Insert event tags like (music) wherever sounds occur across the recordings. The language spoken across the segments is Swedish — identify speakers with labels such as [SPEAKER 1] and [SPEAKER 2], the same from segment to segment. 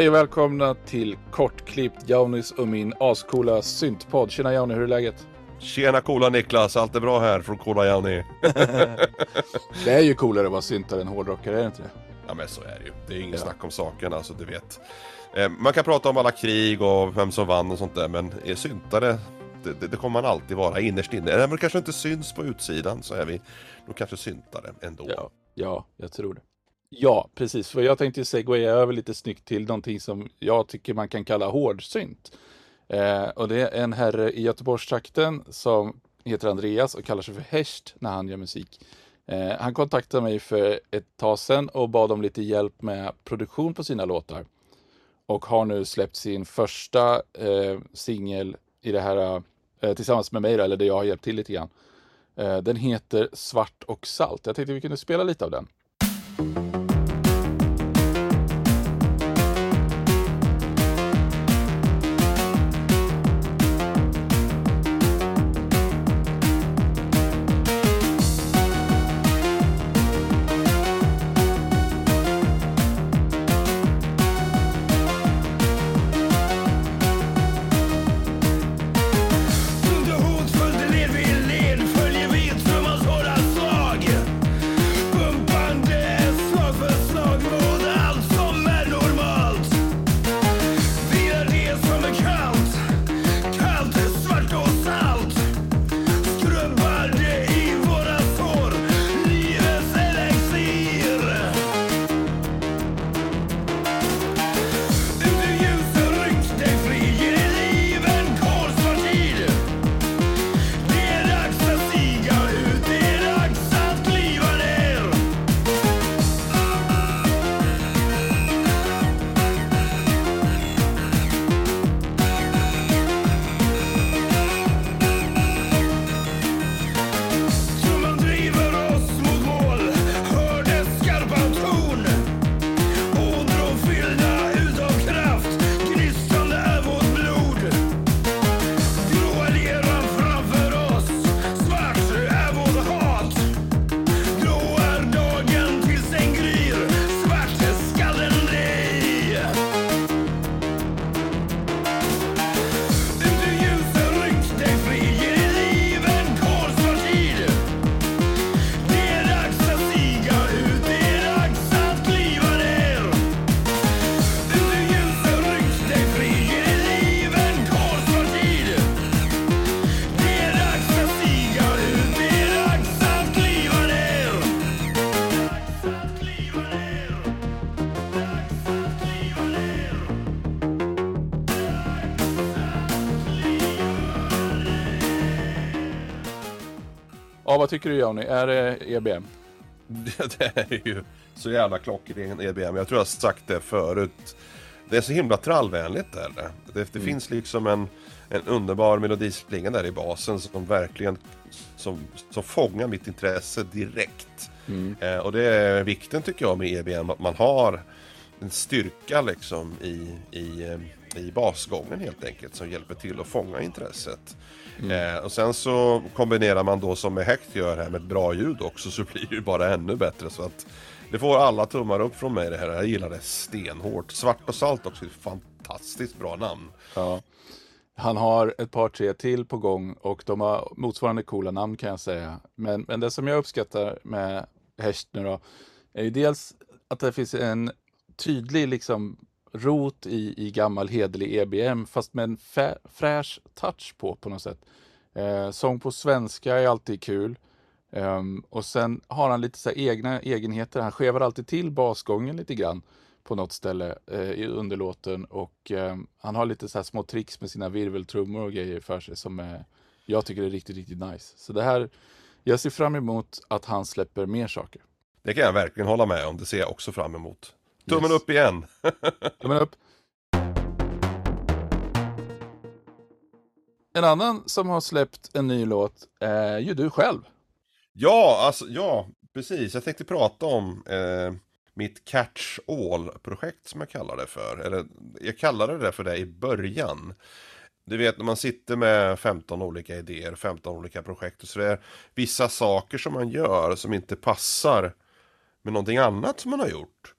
[SPEAKER 1] Hej och välkomna till Kortklippt Jaunis och min ascoola syntpodd. Tjena Jauni, hur är läget?
[SPEAKER 2] Tjena coola Niklas, allt är bra här från coola Janni. (laughs)
[SPEAKER 1] det är ju coolare att vara syntare än hårdrockare, är det inte det?
[SPEAKER 2] Ja men så är det ju. Det är inget ja. snack om saken alltså, du vet. Eh, man kan prata om alla krig och vem som vann och sånt där, men är syntare, det, det, det kommer man alltid vara innerst inne. Även om det kanske inte syns på utsidan så är vi nog kanske syntare ändå.
[SPEAKER 1] Ja, ja jag tror det. Ja, precis. För jag tänkte segwaya över lite snyggt till någonting som jag tycker man kan kalla hårdsynt. Eh, och det är en herre i Göteborgstrakten som heter Andreas och kallar sig för Hest när han gör musik. Eh, han kontaktade mig för ett tag sedan och bad om lite hjälp med produktion på sina låtar. Och har nu släppt sin första eh, singel i det här eh, tillsammans med mig, då, eller det jag har hjälpt till lite grann. Eh, den heter Svart och salt. Jag tänkte vi kunde spela lite av den. Vad tycker du Johnny? Är det EBM? (laughs)
[SPEAKER 2] Det är ju så jävla klockren EBM. Jag tror jag har sagt det förut. Det är så himla trallvänligt där. Det, det mm. finns liksom en, en underbar melodisplinga där i basen som verkligen som, som fångar mitt intresse direkt. Mm. Eh, och det är vikten tycker jag med EBM, att man har en styrka liksom i, i, eh, i basgången helt enkelt som hjälper till att fånga intresset. Mm. Eh, och sen så kombinerar man då som med Hect gör här med ett bra ljud också så blir det ju bara ännu bättre. Så att det får alla tummar upp från mig det här. Jag gillar det stenhårt. Svart och salt också, ett fantastiskt bra namn.
[SPEAKER 1] Ja. Han har ett par tre till på gång och de har motsvarande coola namn kan jag säga. Men, men det som jag uppskattar med Hest nu då är ju dels att det finns en tydlig liksom rot i, i gammal hederlig EBM fast med en fräsch touch på på något sätt. Eh, sång på svenska är alltid kul. Um, och sen har han lite så egna egenheter. Han skevar alltid till basgången lite grann på något ställe eh, underlåten och eh, han har lite så små tricks med sina virveltrummor och grejer för sig som eh, jag tycker är riktigt, riktigt nice. Så det här, jag ser fram emot att han släpper mer saker.
[SPEAKER 2] Det kan jag verkligen hålla med om, det ser jag också fram emot. Tummen upp igen. (laughs)
[SPEAKER 1] Tummen upp. En annan som har släppt en ny låt är ju du själv.
[SPEAKER 2] Ja, alltså ja, precis. Jag tänkte prata om eh, mitt Catch All-projekt som jag kallar det för. Eller jag kallade det för det i början. Du vet när man sitter med 15 olika idéer, 15 olika projekt. Så det är vissa saker som man gör som inte passar med någonting annat som man har gjort.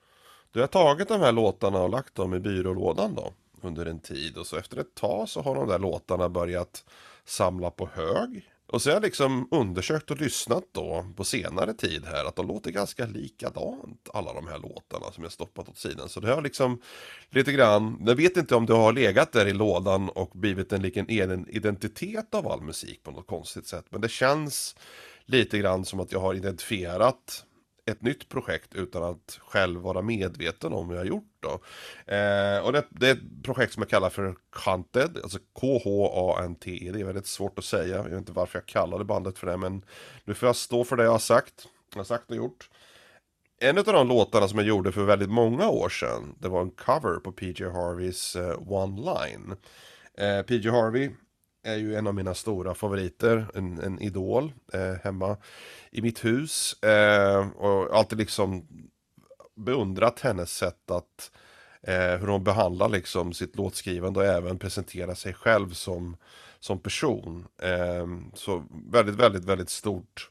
[SPEAKER 2] Då har jag tagit de här låtarna och lagt dem i byrålådan då under en tid och så efter ett tag så har de där låtarna börjat samla på hög. Och så har jag liksom undersökt och lyssnat då på senare tid här att de låter ganska likadant alla de här låtarna som jag stoppat åt sidan. Så det har liksom lite grann, jag vet inte om det har legat där i lådan och blivit en liten egen identitet av all musik på något konstigt sätt. Men det känns lite grann som att jag har identifierat ett nytt projekt utan att själv vara medveten om vad jag har gjort då. Eh, och det, det, är ett projekt som jag kallar för Kanted, alltså K-H-A-N-T-E. Det är väldigt svårt att säga, jag vet inte varför jag kallade bandet för det, men nu får jag stå för det jag har sagt, jag har sagt och gjort. En av de låtarna som jag gjorde för väldigt många år sedan, det var en cover på PJ Harveys eh, One Line. Eh, PJ Harvey är ju en av mina stora favoriter, en, en idol eh, hemma i mitt hus. Eh, och alltid liksom beundrat hennes sätt att eh, hur hon behandlar liksom sitt låtskrivande och även presenterar sig själv som, som person. Eh, så väldigt, väldigt, väldigt stort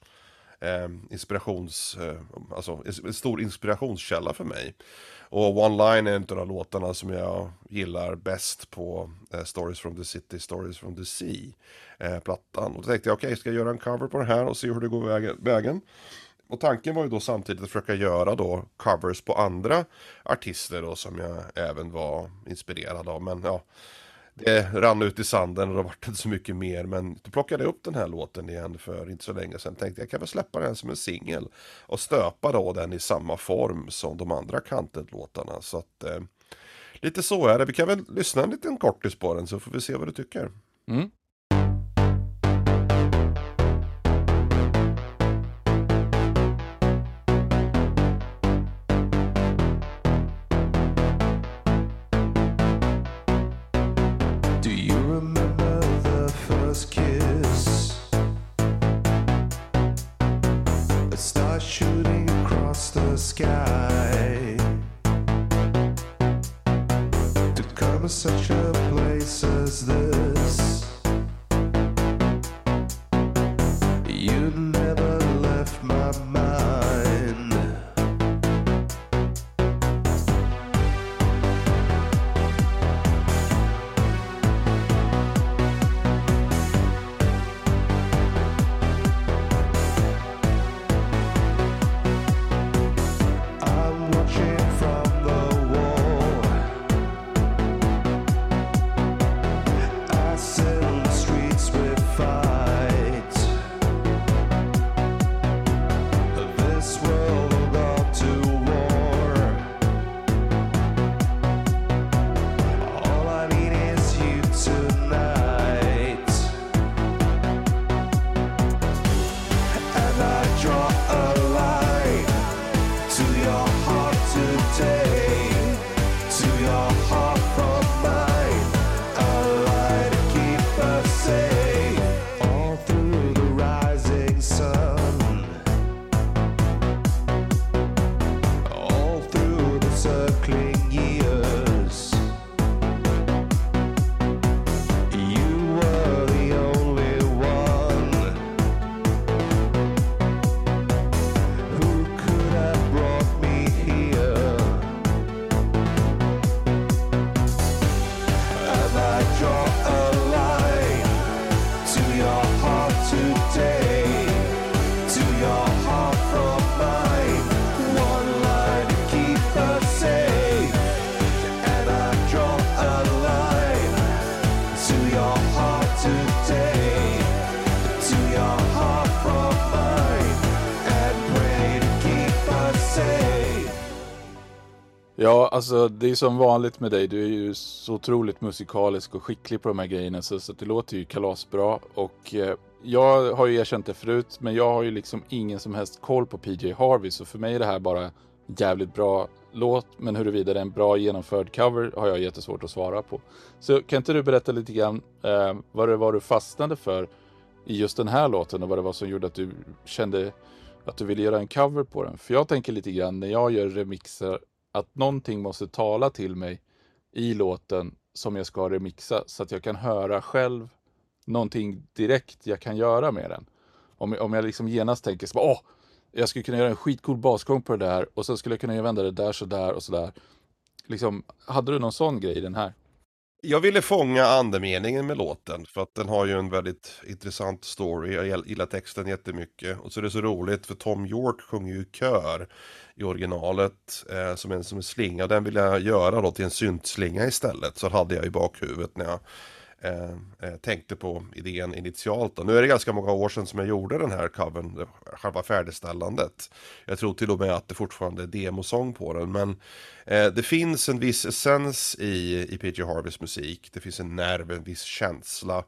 [SPEAKER 2] eh, inspirations, eh, alltså en stor inspirationskälla för mig. Och One Line är en av de låtarna som jag gillar bäst på eh, Stories from the City, Stories from the Sea eh, plattan. Och då tänkte jag okej, okay, ska jag göra en cover på den här och se hur det går vägen. vägen. Och tanken var ju då samtidigt att försöka göra då covers på andra artister då som jag även var inspirerad av. Men ja, det rann ut i sanden och det vart inte så mycket mer. Men då plockade jag upp den här låten igen för inte så länge sedan. Tänkte jag kan väl släppa den som en singel. Och stöpa då den i samma form som de andra Kanted-låtarna. Så att eh, lite så är det. Vi kan väl lyssna en liten kortis på den så får vi se vad du tycker. Mm.
[SPEAKER 1] Ja, alltså det är som vanligt med dig. Du är ju så otroligt musikalisk och skicklig på de här grejerna så, så det låter ju kalasbra. Och eh, jag har ju erkänt det förut, men jag har ju liksom ingen som helst koll på PJ Harvey så för mig är det här bara jävligt bra låt, men huruvida det är en bra genomförd cover har jag jättesvårt att svara på. Så kan inte du berätta lite grann eh, vad det var du fastnade för i just den här låten och vad det var som gjorde att du kände att du ville göra en cover på den? För jag tänker lite grann när jag gör remixer att någonting måste tala till mig i låten som jag ska remixa så att jag kan höra själv någonting direkt jag kan göra med den. Om, om jag liksom genast tänker så åh, jag skulle kunna göra en skitcool basgång på det där och sen skulle jag kunna vända det där sådär och sådär. Liksom, hade du någon sån grej i den här?
[SPEAKER 2] Jag ville fånga andemeningen med låten för att den har ju en väldigt intressant story. Jag gillar texten jättemycket. Och så är det så roligt för Tom York sjunger ju kör i originalet eh, som, en, som en slinga. Den vill jag göra då till en syntslinga istället. Så hade jag i bakhuvudet när jag Eh, eh, tänkte på idén initialt. Då. Nu är det ganska många år sedan som jag gjorde den här covern, själva färdigställandet. Jag tror till och med att det fortfarande är demosång på den, men eh, det finns en viss essens i, i PG Harveys musik. Det finns en nerv, en viss känsla.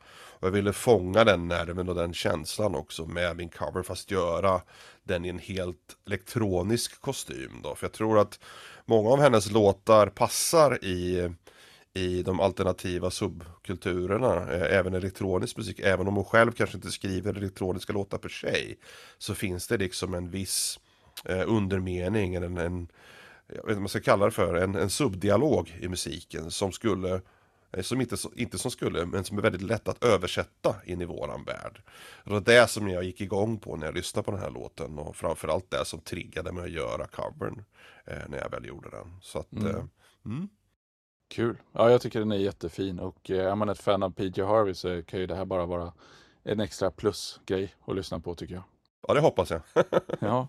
[SPEAKER 2] Och jag ville fånga den nerven och den känslan också med min cover, fast göra den i en helt elektronisk kostym då. För jag tror att många av hennes låtar passar i i de alternativa subkulturerna, eh, även elektronisk musik, även om hon själv kanske inte skriver elektroniska låtar per sig, så finns det liksom en viss eh, undermening, en, en, jag vet inte vad man ska kalla det för, en, en subdialog i musiken som skulle eh, som inte, inte som skulle, men som är väldigt lätt att översätta in i våran värld. Det var det som jag gick igång på när jag lyssnade på den här låten och framförallt det som triggade mig att göra covern eh, när jag väl gjorde den. Så att, mm. Eh, mm.
[SPEAKER 1] Kul. Ja, jag tycker den är jättefin och eh, är man ett fan av PJ Harvey så kan ju det här bara vara en extra plusgrej att lyssna på tycker jag.
[SPEAKER 2] Ja, det hoppas jag. (laughs)
[SPEAKER 1] ja.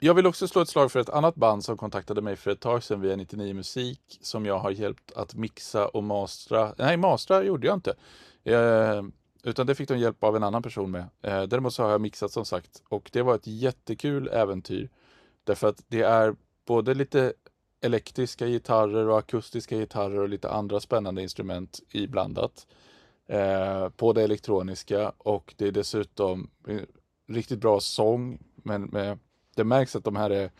[SPEAKER 1] Jag vill också slå ett slag för ett annat band som kontaktade mig för ett tag sedan via 99 Musik som jag har hjälpt att mixa och mastra. Nej, mastra gjorde jag inte. Eh, utan det fick de hjälp av en annan person med. Eh, däremot så har jag mixat som sagt och det var ett jättekul äventyr. Därför att det är både lite elektriska gitarrer och akustiska gitarrer och lite andra spännande instrument iblandat eh, på det elektroniska och det är dessutom riktigt bra sång. Men med, det märks att de här är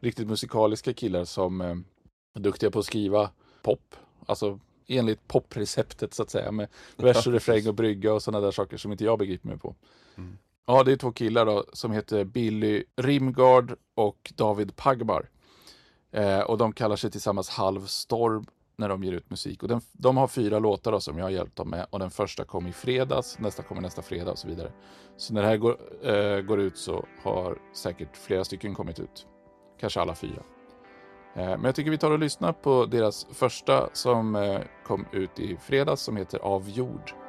[SPEAKER 1] riktigt musikaliska killar som eh, är duktiga på att skriva pop, alltså enligt popreceptet så att säga med (laughs) vers och refräng och brygga och sådana där saker som inte jag begriper mig på. Mm. Ja, det är två killar då som heter Billy Rimgard och David Pagbar. Eh, och de kallar sig tillsammans Halvstorm när de ger ut musik. Och den, de har fyra låtar då, som jag har hjälpt dem med. Och den första kom i fredags, nästa kommer nästa fredag och så vidare. Så när det här går, eh, går ut så har säkert flera stycken kommit ut. Kanske alla fyra. Eh, men jag tycker vi tar och lyssnar på deras första som eh, kom ut i fredags som heter Av jord.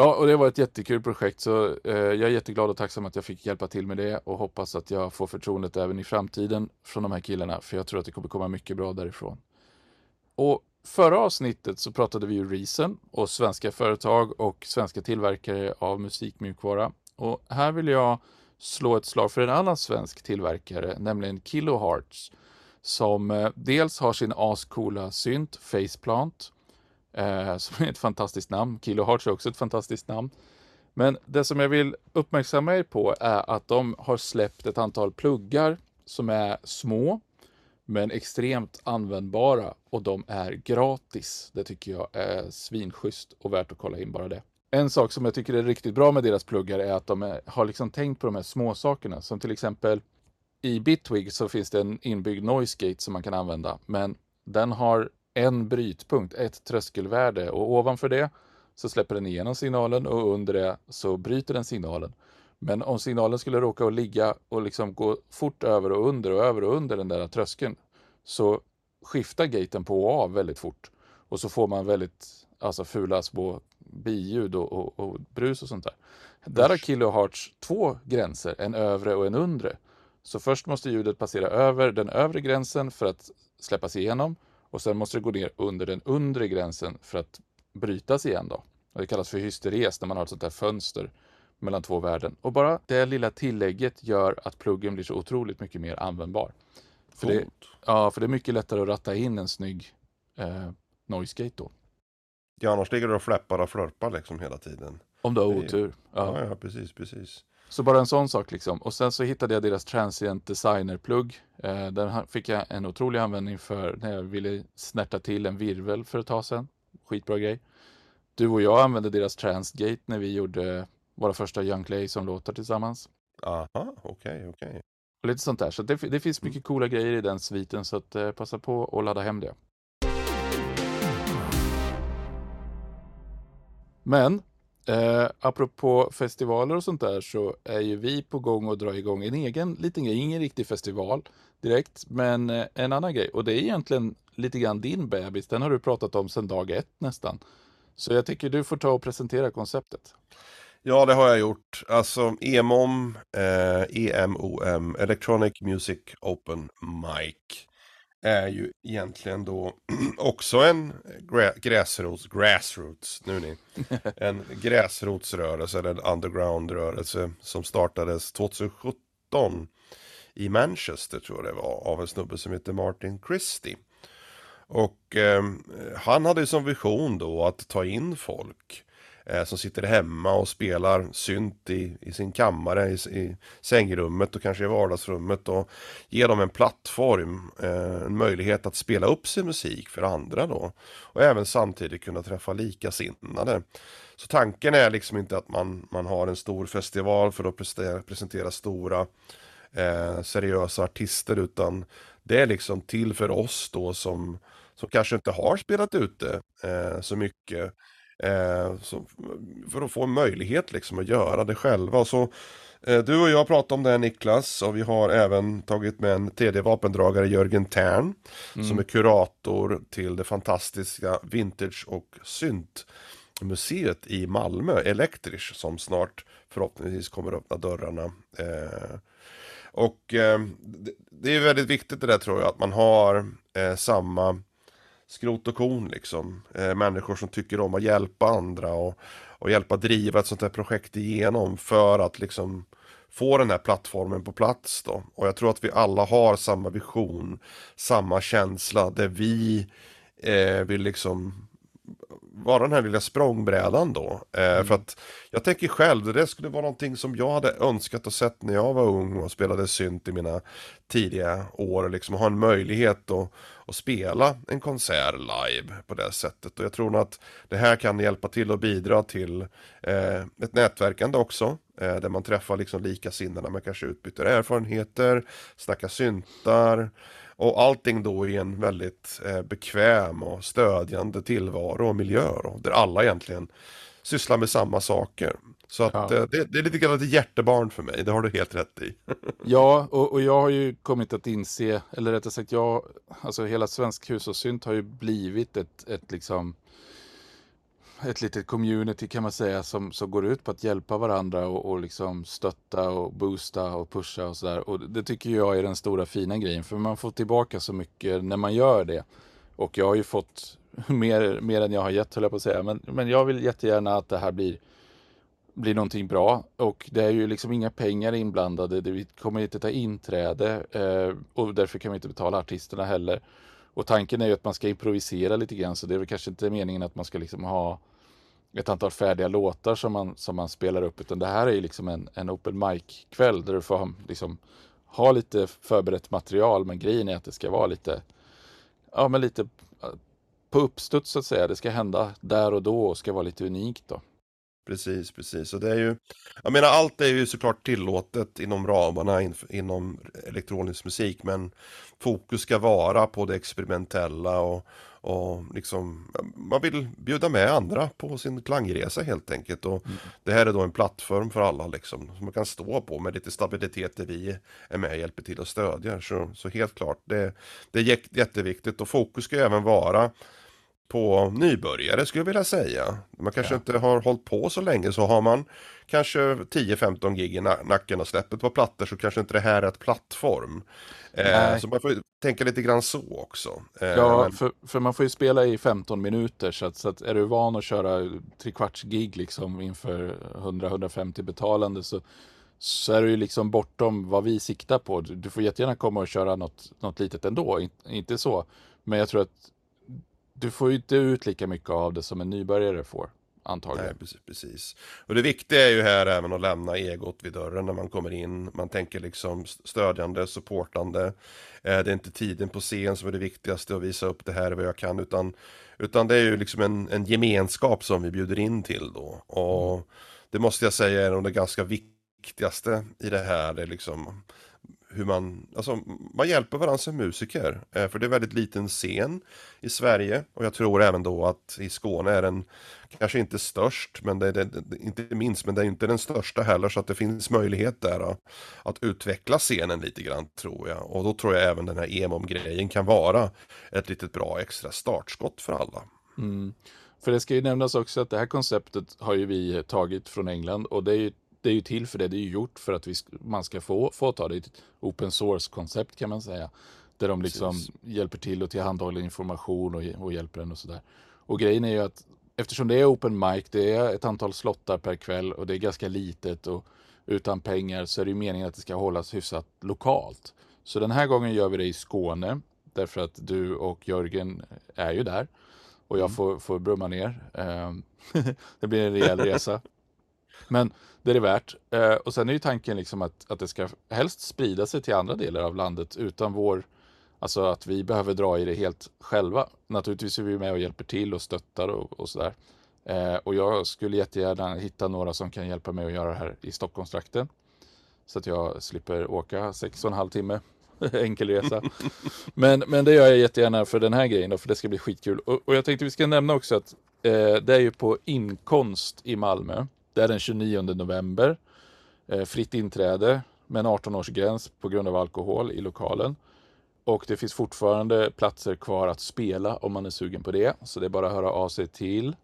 [SPEAKER 1] Ja, och det var ett jättekul projekt så eh, jag är jätteglad och tacksam att jag fick hjälpa till med det och hoppas att jag får förtroendet även i framtiden från de här killarna för jag tror att det kommer komma mycket bra därifrån. Och förra avsnittet så pratade vi ju Reason och svenska företag och svenska tillverkare av musikmjukvara. Och här vill jag slå ett slag för en annan svensk tillverkare, nämligen Kilohearts, som eh, dels har sin ascoola synt Faceplant Eh, som är ett fantastiskt namn. Kilohertz är också ett fantastiskt namn. Men det som jag vill uppmärksamma er på är att de har släppt ett antal pluggar som är små men extremt användbara och de är gratis. Det tycker jag är svinschysst och värt att kolla in bara det. En sak som jag tycker är riktigt bra med deras pluggar är att de är, har liksom tänkt på de här små sakerna som till exempel i Bitwig så finns det en inbyggd noise gate som man kan använda, men den har en brytpunkt, ett tröskelvärde och ovanför det så släpper den igenom signalen och under det så bryter den signalen. Men om signalen skulle råka att ligga och liksom gå fort över och under och över och under den där tröskeln så skiftar gaten på och av väldigt fort och så får man väldigt alltså fula små biljud och, och, och brus och sånt där. Där har Kilohertz två gränser, en övre och en undre. Så först måste ljudet passera över den övre gränsen för att släppas igenom och sen måste det gå ner under den undre gränsen för att brytas igen. Då. Det kallas för hysteres när man har ett sånt här fönster mellan två värden. Och bara det lilla tillägget gör att pluggen blir så otroligt mycket mer användbar. För det, ja, för det är mycket lättare att ratta in en snygg eh, noise gate då.
[SPEAKER 2] Ja, annars ligger du och fläppar och flörpar liksom hela tiden.
[SPEAKER 1] Om du har otur.
[SPEAKER 2] Ja. ja, ja, precis, precis.
[SPEAKER 1] Så bara en sån sak liksom. Och sen så hittade jag deras Transient Designer-plugg. Eh, den fick jag en otrolig användning för när jag ville snärta till en virvel för ett tag sedan. Skitbra grej. Du och jag använde deras Transgate när vi gjorde våra första Young Clay som låtar tillsammans.
[SPEAKER 2] Aha, okej, okay, okej. Okay.
[SPEAKER 1] Och lite sånt där. Så det, det finns mycket coola grejer i den sviten så att eh, passa på att ladda hem det. Men eh, apropå festivaler och sånt där så är ju vi på gång att dra igång en egen liten grej, ingen riktig festival direkt, men eh, en annan grej. Och det är egentligen lite grann din bebis, den har du pratat om sedan dag ett nästan. Så jag tycker du får ta och presentera konceptet.
[SPEAKER 2] Ja, det har jag gjort. Alltså EMOM, eh, EMOM, Electronic Music Open Mic, är ju egentligen då (clears throat) också en gräsrots, grassroots, nu ni, (laughs) en gräsrotsrörelse eller en undergroundrörelse som startades 2017 i Manchester tror jag det var, av en snubbe som heter Martin Christie. Och eh, han hade som vision då att ta in folk eh, som sitter hemma och spelar synt i, i sin kammare, i, i sängrummet och kanske i vardagsrummet och ge dem en plattform, eh, en möjlighet att spela upp sin musik för andra då. Och även samtidigt kunna träffa likasinnade. Så tanken är liksom inte att man, man har en stor festival för att presentera, presentera stora eh, seriösa artister utan det är liksom till för oss då som, som kanske inte har spelat ute eh, så mycket Eh, så, för att få en möjlighet liksom att göra det själva. Så, eh, du och jag pratade om det här Niklas och vi har även tagit med en tredje vapendragare Jörgen Tern mm. som är kurator till det fantastiska Vintage och Synt museet i Malmö, Elektrisch, som snart förhoppningsvis kommer öppna dörrarna. Eh, och eh, det, det, är väldigt viktigt det där tror jag, att man har eh, samma skrot och korn liksom. Eh, människor som tycker om att hjälpa andra och, och hjälpa driva ett sånt här projekt igenom för att liksom få den här plattformen på plats då. Och jag tror att vi alla har samma vision, samma känsla där vi eh, vill liksom vara den här lilla språngbrädan då. Eh, mm. För att jag tänker själv, det skulle vara någonting som jag hade önskat och sett när jag var ung och spelade synt i mina tidiga år. Liksom ha en möjlighet att, att spela en konsert live på det sättet. Och jag tror nog att det här kan hjälpa till att bidra till eh, ett nätverkande också. Eh, där man träffar liksom likasinnade, man kanske utbyter erfarenheter, snackar syntar. Och allting då i en väldigt eh, bekväm och stödjande tillvaro och miljö då, där alla egentligen sysslar med samma saker. Så att ja. eh, det, det, är lite grann ett hjärtebarn för mig, det har du helt rätt i. (laughs)
[SPEAKER 1] ja, och, och, jag har ju kommit att inse, eller rättare sagt jag, alltså hela svensk hushållssynt har ju blivit ett, ett liksom ett litet community kan man säga som, som går ut på att hjälpa varandra och, och liksom stötta och boosta och pusha och sådär. Och det tycker jag är den stora fina grejen för man får tillbaka så mycket när man gör det. Och jag har ju fått (laughs) mer, mer än jag har gett höll jag på att säga. Men, men jag vill jättegärna att det här blir, blir någonting bra. Och det är ju liksom inga pengar inblandade. Vi kommer inte ta inträde eh, och därför kan vi inte betala artisterna heller. Och tanken är ju att man ska improvisera lite grann så det är väl kanske inte meningen att man ska liksom ha ett antal färdiga låtar som man, som man spelar upp, utan det här är ju liksom en, en open mic-kväll där du får liksom, ha lite förberett material, men grejen är att det ska vara lite, ja men lite eh, på uppstuds så att säga. Det ska hända där och då och ska vara lite unikt då.
[SPEAKER 2] Precis, precis. Och det är ju, jag menar allt är ju såklart tillåtet inom ramarna in, inom elektronisk musik, men fokus ska vara på det experimentella och, och liksom, man vill bjuda med andra på sin klangresa helt enkelt. Och mm. Det här är då en plattform för alla liksom, som man kan stå på med lite stabilitet där vi är med och hjälper till och stödjer. Så, så helt klart, det, det är jätteviktigt och fokus ska även vara på nybörjare skulle jag vilja säga. Man kanske ja. inte har hållit på så länge så har man kanske 10-15 gig i nacken och släpper på plattor så kanske inte det här är ett plattform. Eh, så man får tänka lite grann så också.
[SPEAKER 1] Eh, ja, men... för, för, man får ju spela i 15 minuter så att, så att är du van att köra trekvarts gig liksom inför 100-150 betalande så så är du ju liksom bortom vad vi siktar på. Du får jättegärna komma och köra något, något litet ändå, inte så. Men jag tror att du får ju inte ut lika mycket av det som en nybörjare får. Antagligen.
[SPEAKER 2] Nej, precis, precis. Och det viktiga är ju här även att lämna egot vid dörren när man kommer in. Man tänker liksom stödjande, supportande. Eh, det är inte tiden på scen som är det viktigaste att visa upp det här vad jag kan. Utan, utan det är ju liksom en, en gemenskap som vi bjuder in till då. Och mm. det måste jag säga är nog det ganska viktigaste i det här. Det är liksom hur man, alltså man hjälper varandra som musiker. Eh, för det är väldigt liten scen i Sverige och jag tror även då att i Skåne är den kanske inte störst, men det är det, inte minst, men det är inte den största heller så att det finns möjlighet där att, att utveckla scenen lite grann tror jag. Och då tror jag även den här EMOM-grejen kan vara ett litet bra extra startskott för alla.
[SPEAKER 1] Mm. För det ska ju nämnas också att det här konceptet har ju vi tagit från England och det är ju det är ju till för det. Det är ju gjort för att vi, man ska få, få ta det. Ett open source-koncept kan man säga. Där de liksom Precis. hjälper till och tillhandahåller information och, och hjälper en och sådär. Och grejen är ju att eftersom det är open mic, det är ett antal slottar per kväll och det är ganska litet och utan pengar så är det ju meningen att det ska hållas hyfsat lokalt. Så den här gången gör vi det i Skåne därför att du och Jörgen är ju där och jag mm. får, får brumma ner. Ehm, (laughs) det blir en rejäl resa. Men det är det värt. Eh, och sen är ju tanken liksom att, att det ska helst sprida sig till andra delar av landet utan vår, alltså att vi behöver dra i det helt själva. Naturligtvis är vi med och hjälper till och stöttar och, och sådär. Eh, och jag skulle jättegärna hitta några som kan hjälpa mig att göra det här i Stockholmstrakten. Så att jag slipper åka sex och en halv timme (laughs) enkel resa. men, men det gör jag jättegärna för den här grejen då, för det ska bli skitkul. Och, och jag tänkte vi ska nämna också att eh, det är ju på Inkonst i Malmö. Det är den 29 november. Eh, fritt inträde med en 18-årsgräns på grund av alkohol i lokalen. Och det finns fortfarande platser kvar att spela om man är sugen på det. Så det är bara att höra av sig till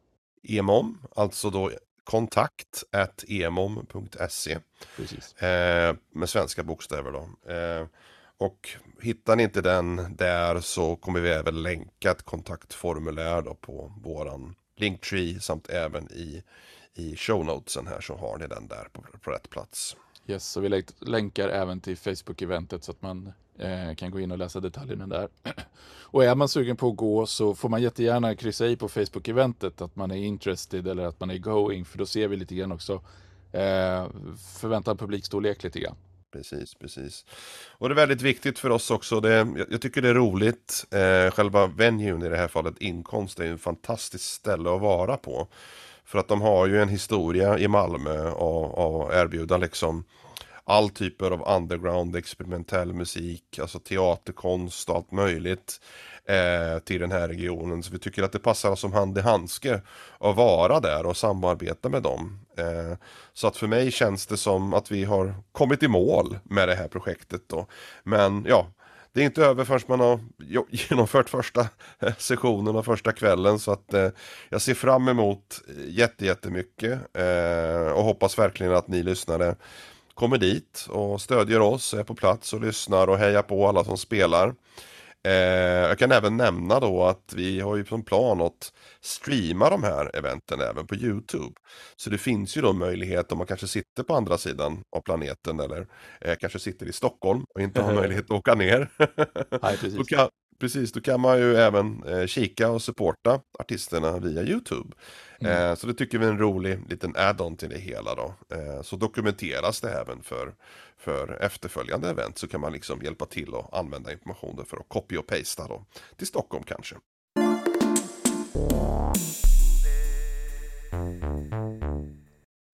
[SPEAKER 2] EMOM, alltså då kontakt at emom.se. Eh, med svenska bokstäver då. Eh, och hittar ni inte den där så kommer vi även länka ett kontaktformulär då på våran Linktree samt även i i shownotesen här så har ni den där på, på rätt plats.
[SPEAKER 1] Yes, så vi länkar även till Facebook-eventet så att man eh, kan gå in och läsa detaljerna där. (clears throat) och är man sugen på att gå så får man jättegärna kryssa i på Facebook-eventet att man är interested eller att man är going för då ser vi lite grann också eh, förväntad publikstorlek lite grann.
[SPEAKER 2] Precis, precis. Och det är väldigt viktigt för oss också. Det, jag tycker det är roligt. Eh, själva venuen i det här fallet, inkomst, är en fantastiskt ställe att vara på. För att de har ju en historia i Malmö och, erbjuda liksom all typer av underground experimentell musik, alltså teaterkonst och allt möjligt eh, till den här regionen. Så vi tycker att det passar som hand i handske att vara där och samarbeta med dem. Eh, så att för mig känns det som att vi har kommit i mål med det här projektet då. Men ja, det är inte över förrän man har (laughs) genomfört första eh, sessionen och första kvällen så att eh, jag ser fram emot eh, jättemycket eh, och hoppas verkligen att ni lyssnare kommer dit och stödjer oss, är på plats och lyssnar och hejar på alla som spelar. Eh, jag kan även nämna då att vi har ju som plan att streama de här eventen även på Youtube. Så det finns ju då möjlighet om man kanske sitter på andra sidan av planeten eller eh, kanske sitter i Stockholm och inte har (laughs) möjlighet att åka ner.
[SPEAKER 1] Nej, (laughs)
[SPEAKER 2] då, kan, Precis, då kan man ju även eh, kika och supporta artisterna via YouTube. Mm. Eh, så det tycker vi är en rolig liten add-on till det hela då. Eh, så dokumenteras det även för, för efterföljande event så kan man liksom hjälpa till och använda informationen för att copy och pasta då till Stockholm kanske.
[SPEAKER 1] Eh,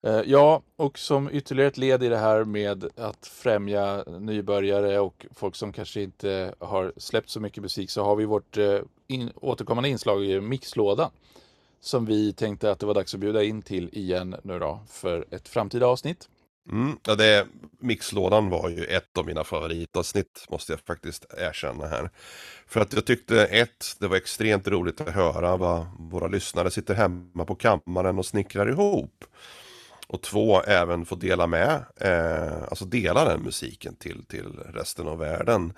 [SPEAKER 1] Eh, ja, och som ytterligare ett led i det här med att främja nybörjare och folk som kanske inte har släppt så mycket musik så har vi vårt eh, in, återkommande inslag i Mixlådan som vi tänkte att det var dags att bjuda in till igen nu då för ett framtida avsnitt.
[SPEAKER 2] Mm, ja, det, mixlådan var ju ett av mina favoritavsnitt måste jag faktiskt erkänna här. För att jag tyckte ett, det var extremt roligt att höra vad våra lyssnare sitter hemma på kammaren och snickrar ihop. Och två, även få dela med, eh, alltså dela den musiken till, till resten av världen.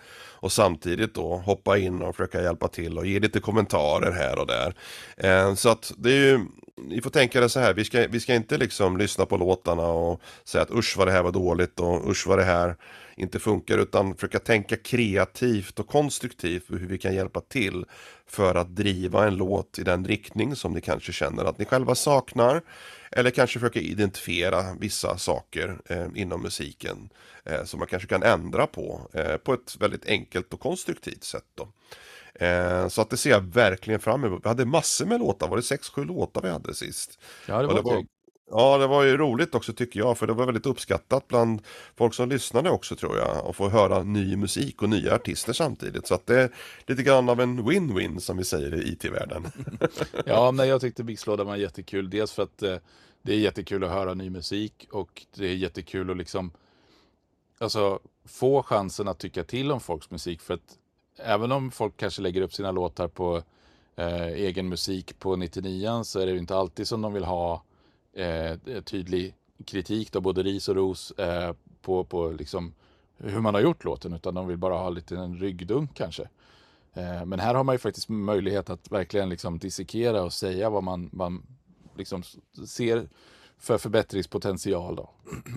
[SPEAKER 2] Och samtidigt då hoppa in och försöka hjälpa till och ge lite kommentarer här och där. Eh, så att det är ju, ni får tänka det så här, vi ska, vi ska inte liksom lyssna på låtarna och säga att usch vad det här var dåligt och usch vad det här inte funkar utan försöka tänka kreativt och konstruktivt hur vi kan hjälpa till för att driva en låt i den riktning som ni kanske känner att ni själva saknar eller kanske försöka identifiera vissa saker eh, inom musiken eh, som man kanske kan ändra på eh, på ett väldigt enkelt och konstruktivt sätt. Då. Eh, så att det ser jag verkligen fram emot. Vi hade massor med låtar, var det 6-7 låtar vi hade sist?
[SPEAKER 1] Ja, det var, det var
[SPEAKER 2] Ja, det var ju roligt också tycker jag, för det var väldigt uppskattat bland folk som lyssnade också tror jag, att få höra ny musik och nya artister samtidigt. Så att det är lite grann av en win-win som vi säger i IT-världen. (laughs)
[SPEAKER 1] ja, men jag tyckte Mixlådan var jättekul, dels för att eh, det är jättekul att höra ny musik och det är jättekul att liksom alltså, få chansen att tycka till om folks musik. För att även om folk kanske lägger upp sina låtar på eh, egen musik på 99 så är det ju inte alltid som de vill ha eh, tydlig kritik, då, både ris och ros, eh, på, på liksom hur man har gjort låten, utan de vill bara ha lite en ryggdunk kanske. Eh, men här har man ju faktiskt möjlighet att verkligen liksom dissekera och säga vad man, man liksom ser för förbättringspotential. Då.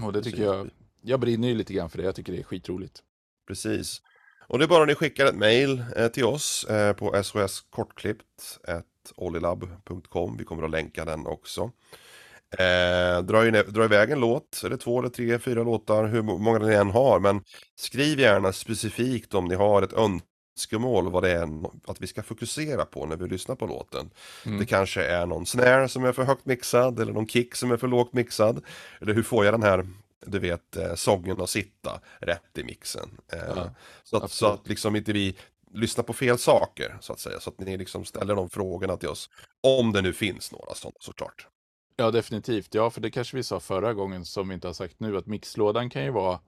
[SPEAKER 1] Och det tycker jag, jag brinner ju lite grann för det, jag tycker det är skitroligt.
[SPEAKER 2] Precis. Och det är bara ni skickar ett mail eh, till oss eh, på soskortklippt.olilab.com. Vi kommer att länka den också. Eh, dra, in, dra iväg en låt, eller två eller tre, fyra låtar, hur många ni än har. Men skriv gärna specifikt om ni har ett önskemål vad det är att vi ska fokusera på när vi lyssnar på låten. Mm. Det kanske är någon snare som är för högt mixad eller någon kick som är för lågt mixad. Eller hur får jag den här du vet, eh, sången att sitta rätt i mixen. Eh, ja, så, att, så att liksom inte vi lyssnar på fel saker så att säga. Så att ni liksom ställer de frågorna till oss. Om det nu finns några sådana såklart.
[SPEAKER 1] Ja, definitivt. Ja, för det kanske vi sa förra gången som vi inte har sagt nu, att mixlådan kan ju vara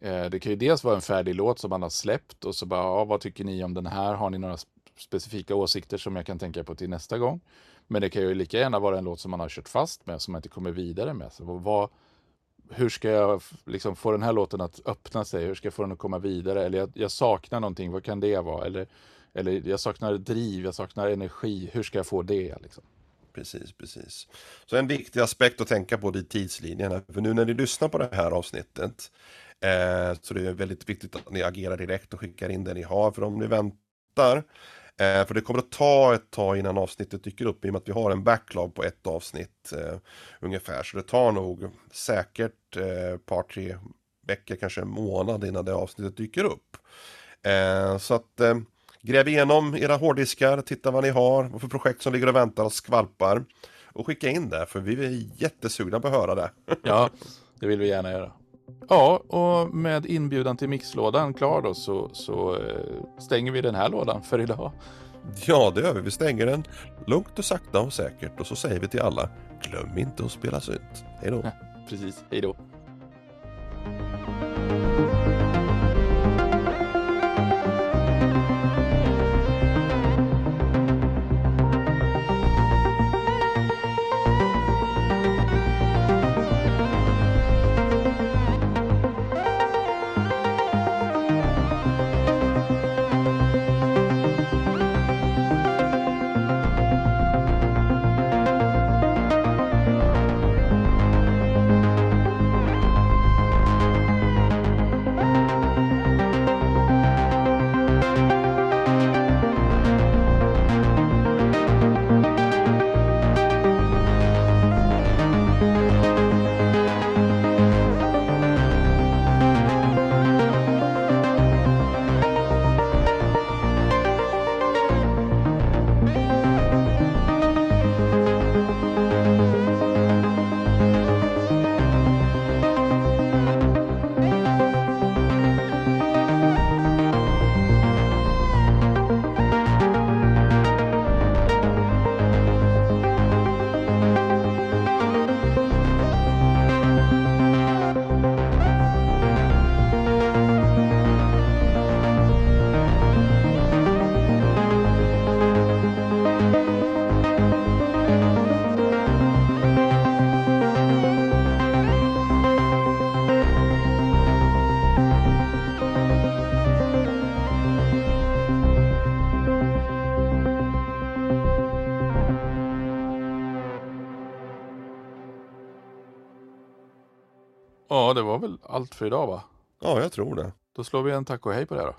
[SPEAKER 1] eh, det kan ju dels vara en färdig låt som man har släppt och så bara, ja, vad tycker ni om den här? Har ni några specifika åsikter som jag kan tänka på till nästa gång? Men det kan ju lika gärna vara en låt som man har kört fast med, som man inte kommer vidare med. Så vad, hur ska jag liksom få den här låten att öppna sig? Hur ska jag få den att komma vidare? Eller jag, jag saknar någonting, vad kan det vara? Eller, eller jag saknar driv, jag saknar energi, hur ska jag få det? Liksom?
[SPEAKER 2] precis, precis. Så en viktig aspekt att tänka på i tidslinjen. För nu när ni lyssnar på det här avsnittet eh, så det är väldigt viktigt att ni agerar direkt och skickar in det ni har. För om ni väntar, eh, för det kommer att ta ett tag innan avsnittet dyker upp i och med att vi har en backlog på ett avsnitt eh, ungefär. Så det tar nog säkert ett eh, par, tre veckor, kanske en månad innan det avsnittet dyker upp. Eh, så att eh, Gräv igenom era hårddiskar, titta vad ni har, vad för projekt som ligger och väntar och skvalpar. Och skicka in det, för vi är jättesugna på att höra det.
[SPEAKER 1] ja, (laughs) det vill vi gärna göra. Ja, och med inbjudan till mixlådan klar då så, så eh, stänger vi den här lådan för idag.
[SPEAKER 2] Ja, det gör vi. Vi stänger den lugnt och sakta och säkert och så säger vi till alla, glöm inte att spela synt. Hej då! (laughs)
[SPEAKER 1] Precis, hej då! Ja, det var väl allt för idag va?
[SPEAKER 2] Ja, jag tror det.
[SPEAKER 1] Då slår vi en tack och hej på det här då.